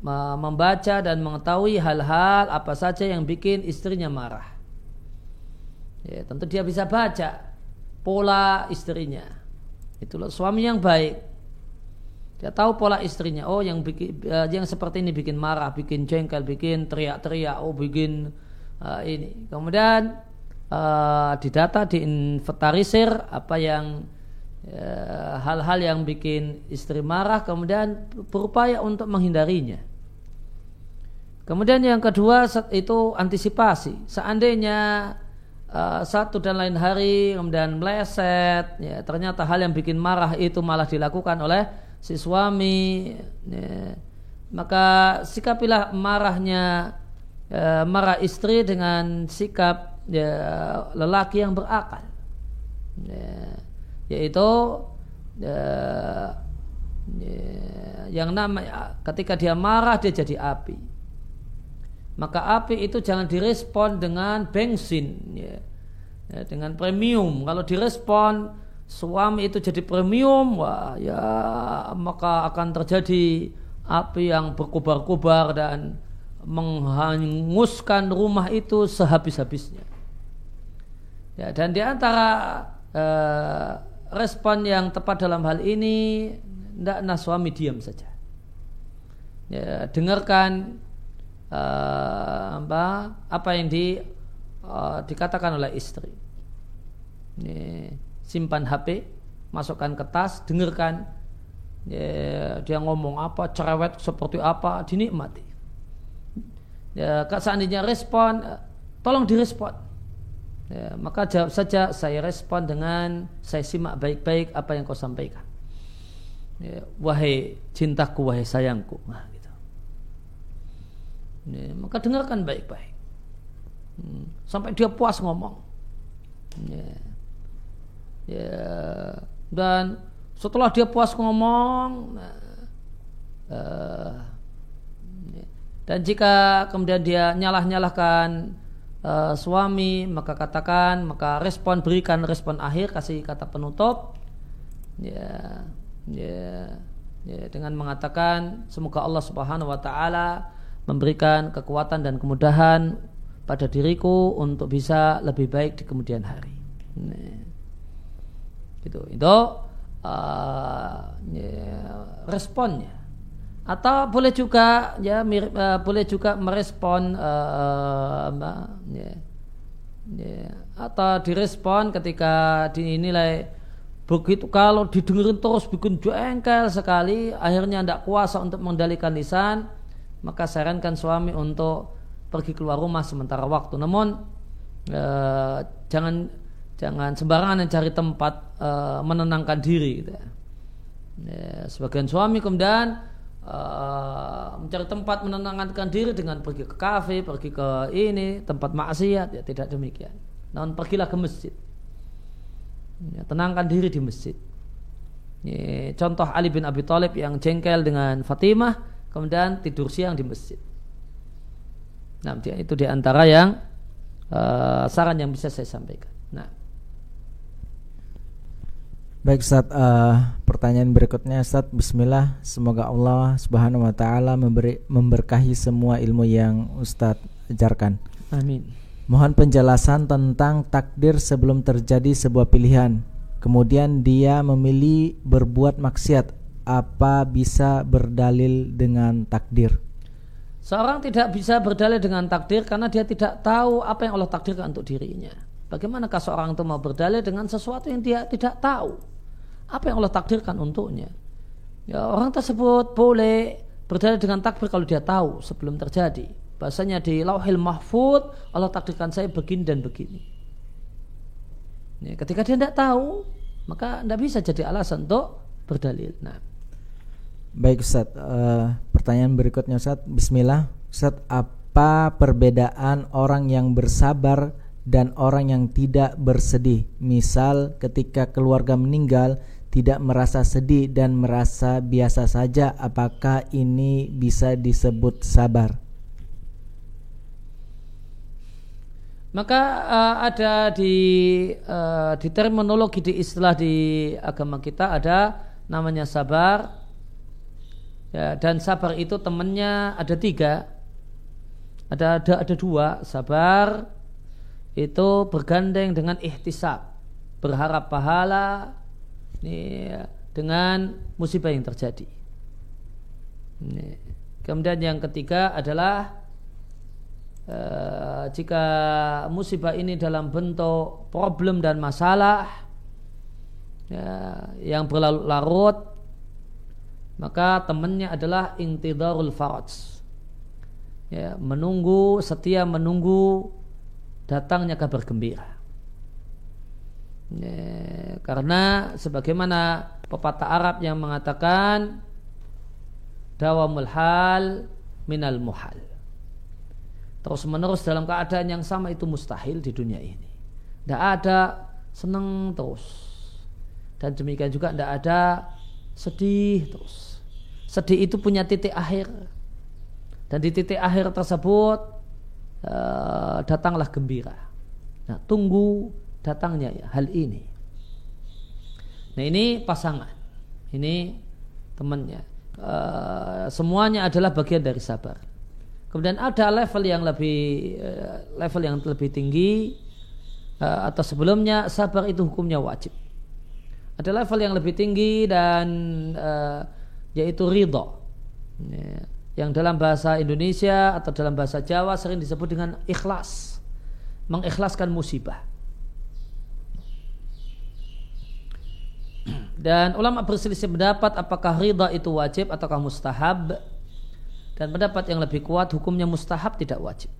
uh, membaca dan mengetahui hal-hal apa saja yang bikin istrinya marah. Ya, tentu dia bisa baca pola istrinya. Itulah suami yang baik. Dia tahu pola istrinya. Oh, yang bikin uh, yang seperti ini bikin marah, bikin jengkel, bikin teriak-teriak, oh bikin uh, ini. Kemudian uh, didata, diinventarisir apa yang hal-hal uh, yang bikin istri marah, kemudian berupaya untuk menghindarinya. Kemudian yang kedua itu antisipasi. Seandainya uh, satu dan lain hari kemudian meleset, ya, ternyata hal yang bikin marah itu malah dilakukan oleh si suami, ya, maka sikapilah marahnya uh, marah istri dengan sikap ya, lelaki yang berakal, ya, yaitu ya, ya, yang namanya ketika dia marah dia jadi api maka api itu jangan direspon dengan bensin ya. ya dengan premium. Kalau direspon suami itu jadi premium wah ya maka akan terjadi api yang berkobar-kobar dan menghanguskan rumah itu sehabis-habisnya. Ya dan di antara eh, respon yang tepat dalam hal ini tidak suami diam saja. Ya, dengarkan uh, apa apa yang di uh, dikatakan oleh istri. Ini, simpan HP, masukkan ke tas, dengarkan ya, dia ngomong apa, cerewet seperti apa, dinikmati. Ya, seandainya respon, tolong direspon. Ya, maka jawab saja saya respon dengan saya simak baik-baik apa yang kau sampaikan. Ya, wahai cintaku, wahai sayangku. Nah, Ya, maka dengarkan baik-baik. Hmm, sampai dia puas ngomong. Ya. Ya. Dan setelah dia puas ngomong, uh, dan jika kemudian dia nyalah-nyalahkan uh, suami, maka katakan, maka respon berikan respon akhir, kasih kata penutup, ya, ya, ya dengan mengatakan semoga Allah Subhanahu Wa Taala memberikan kekuatan dan kemudahan pada diriku untuk bisa lebih baik di kemudian hari. Nah, gitu. Itu uh, ya, responnya. Atau boleh juga ya mirip, uh, boleh juga merespon uh, uh, ya, ya, atau direspon ketika dinilai begitu kalau didengerin terus bikin jengkel sekali akhirnya tidak kuasa untuk mengendalikan lisan maka sarankan suami untuk pergi keluar rumah sementara waktu. Namun e, jangan jangan sembarangan mencari tempat e, menenangkan diri. Gitu ya. Ya, sebagian suami kemudian uh, mencari tempat menenangkan diri dengan pergi ke kafe, pergi ke ini tempat maksiat, ya tidak demikian. Namun pergilah ke masjid. Ya, tenangkan diri di masjid. Ya, contoh Ali bin Abi Thalib yang jengkel dengan Fatimah kemudian tidur siang di masjid. Nah, itu di antara yang uh, saran yang bisa saya sampaikan. Nah. Baik Ustaz, uh, pertanyaan berikutnya Ustaz, bismillah, semoga Allah Subhanahu wa taala memberi memberkahi semua ilmu yang Ustaz ajarkan. Amin. Mohon penjelasan tentang takdir sebelum terjadi sebuah pilihan. Kemudian dia memilih berbuat maksiat apa bisa berdalil dengan takdir? Seorang tidak bisa berdalil dengan takdir karena dia tidak tahu apa yang Allah takdirkan untuk dirinya. Bagaimanakah seorang itu mau berdalil dengan sesuatu yang dia tidak tahu? Apa yang Allah takdirkan untuknya? Ya, orang tersebut boleh berdalil dengan takdir kalau dia tahu sebelum terjadi. Bahasanya di lauhil mahfud Allah takdirkan saya begini dan begini. Ya, ketika dia tidak tahu, maka tidak bisa jadi alasan untuk berdalil. Nah, Baik Ustaz, uh, pertanyaan berikutnya Ustaz, Bismillah Ustaz, apa perbedaan orang yang bersabar dan orang yang tidak bersedih? Misal ketika keluarga meninggal tidak merasa sedih dan merasa biasa saja, apakah ini bisa disebut sabar? Maka uh, ada di uh, di terminologi di istilah di agama kita ada namanya sabar, ya, dan sabar itu temannya ada tiga. Ada ada ada dua. Sabar itu bergandeng dengan ihtisab berharap pahala ini, dengan musibah yang terjadi. Ini. kemudian yang ketiga adalah Uh, jika musibah ini dalam bentuk problem dan masalah ya, yang berlarut maka temannya adalah intidarul faraj ya, menunggu setia menunggu datangnya kabar gembira. Ya, karena sebagaimana pepatah Arab yang mengatakan dawamul hal minal muhal. Terus menerus dalam keadaan yang sama itu mustahil di dunia ini. Tidak ada senang terus. Dan demikian juga tidak ada sedih terus. Sedih itu punya titik akhir. Dan di titik akhir tersebut uh, datanglah gembira. Nah, tunggu datangnya ya, hal ini. Nah ini pasangan, ini temannya. Uh, semuanya adalah bagian dari sabar. Kemudian ada level yang lebih uh, level yang lebih tinggi atau sebelumnya sabar itu hukumnya wajib. Ada level yang lebih tinggi dan yaitu ridho. Ya, yang dalam bahasa Indonesia atau dalam bahasa Jawa sering disebut dengan ikhlas. Mengikhlaskan musibah. Dan ulama berselisih pendapat apakah ridha itu wajib ataukah mustahab. Dan pendapat yang lebih kuat hukumnya mustahab tidak wajib.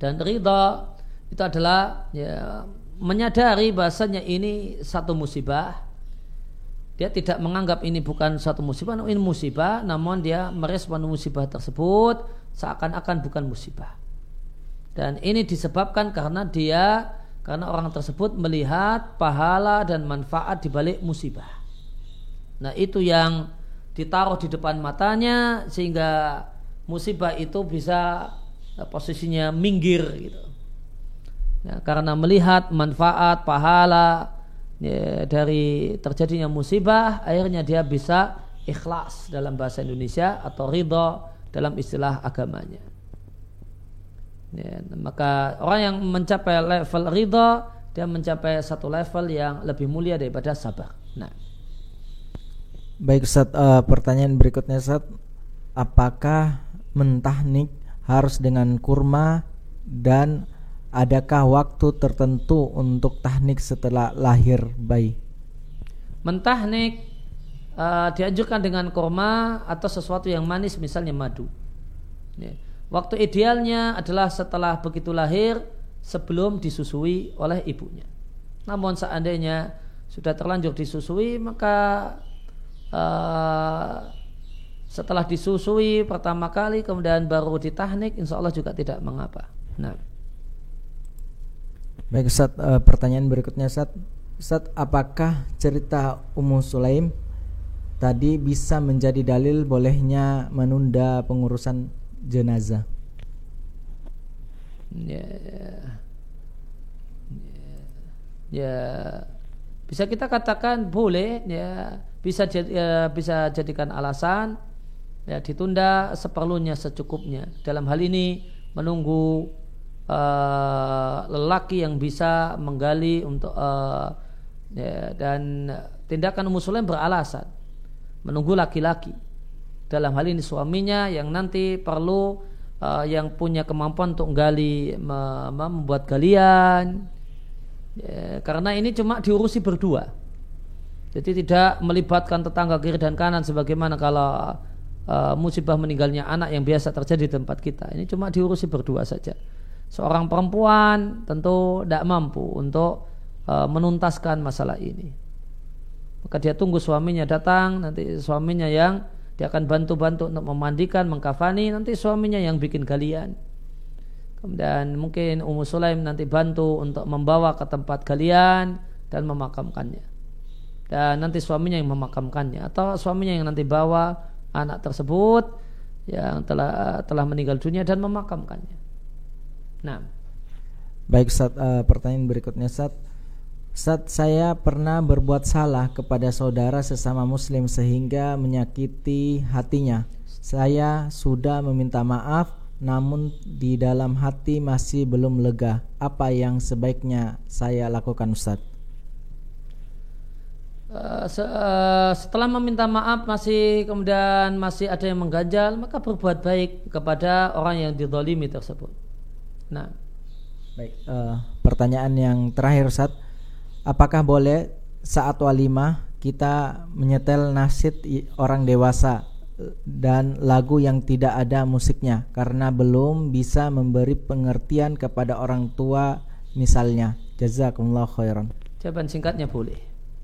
Dan ridha itu adalah ya, menyadari bahasanya ini satu musibah. Dia tidak menganggap ini bukan satu musibah, ini musibah, namun dia merespon musibah tersebut seakan-akan bukan musibah. Dan ini disebabkan karena dia karena orang tersebut melihat pahala dan manfaat di balik musibah. Nah, itu yang ditaruh di depan matanya sehingga musibah itu bisa eh, posisinya minggir gitu. Ya, karena melihat manfaat pahala ya, dari terjadinya musibah, akhirnya dia bisa ikhlas dalam bahasa Indonesia atau ridho dalam istilah agamanya. Ya, maka orang yang mencapai level ridho dia mencapai satu level yang lebih mulia daripada sabar. Nah. Baik Ustaz, uh, pertanyaan berikutnya Ustaz, apakah mentahnik harus dengan kurma dan adakah waktu tertentu untuk tahnik setelah lahir bayi? Mentahnik uh, dianjurkan dengan kurma atau sesuatu yang manis misalnya madu. Ya. Waktu idealnya adalah setelah begitu lahir sebelum disusui oleh ibunya. Namun seandainya sudah terlanjur disusui maka uh, setelah disusui pertama kali kemudian baru ditahnik insya Allah juga tidak mengapa. Nah. Baik Ustaz, uh, pertanyaan berikutnya Ustaz. Ustaz, apakah cerita Ummu Sulaim tadi bisa menjadi dalil bolehnya menunda pengurusan jenazah. Ya, ya, bisa kita katakan boleh, ya bisa ya, bisa jadikan alasan ya ditunda seperlunya secukupnya. Dalam hal ini menunggu uh, lelaki yang bisa menggali untuk uh, ya, dan tindakan muslim beralasan menunggu laki-laki. Dalam hal ini suaminya yang nanti perlu uh, yang punya kemampuan untuk gali membuat galian. Ya, karena ini cuma diurusi berdua. Jadi tidak melibatkan tetangga kiri dan kanan sebagaimana kalau uh, musibah meninggalnya anak yang biasa terjadi di tempat kita. Ini cuma diurusi berdua saja seorang perempuan tentu tidak mampu untuk uh, menuntaskan masalah ini maka dia tunggu suaminya datang nanti suaminya yang dia akan bantu-bantu untuk memandikan, mengkafani, nanti suaminya yang bikin galian. Kemudian mungkin Ummu Sulaim nanti bantu untuk membawa ke tempat galian dan memakamkannya. Dan nanti suaminya yang memakamkannya atau suaminya yang nanti bawa anak tersebut yang telah telah meninggal dunia dan memakamkannya. Nah, baik uh, pertanyaan berikutnya saat saat saya pernah berbuat salah kepada saudara sesama muslim sehingga menyakiti hatinya. Saya sudah meminta maaf namun di dalam hati masih belum lega. Apa yang sebaiknya saya lakukan Ustaz? Uh, se uh, setelah meminta maaf masih kemudian masih ada yang mengganjal maka berbuat baik kepada orang yang didolimi tersebut. Nah, baik. Uh, pertanyaan yang terakhir Ustaz apakah boleh saat walimah kita menyetel nasid orang dewasa dan lagu yang tidak ada musiknya karena belum bisa memberi pengertian kepada orang tua misalnya. Jazakumullah khairan. Jawaban singkatnya boleh.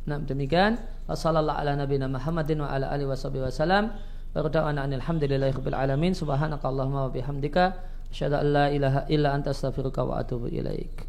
Nah, demikian. Wassallallahu ala nabiyina Muhammadin wa ala alihi wasallam. Wa da'wana alhamdulillahi rabbil alamin. Subhanakallahumma wa bihamdika asyhadu an la ilaha illa anta astaghfiruka wa atubu ilaik.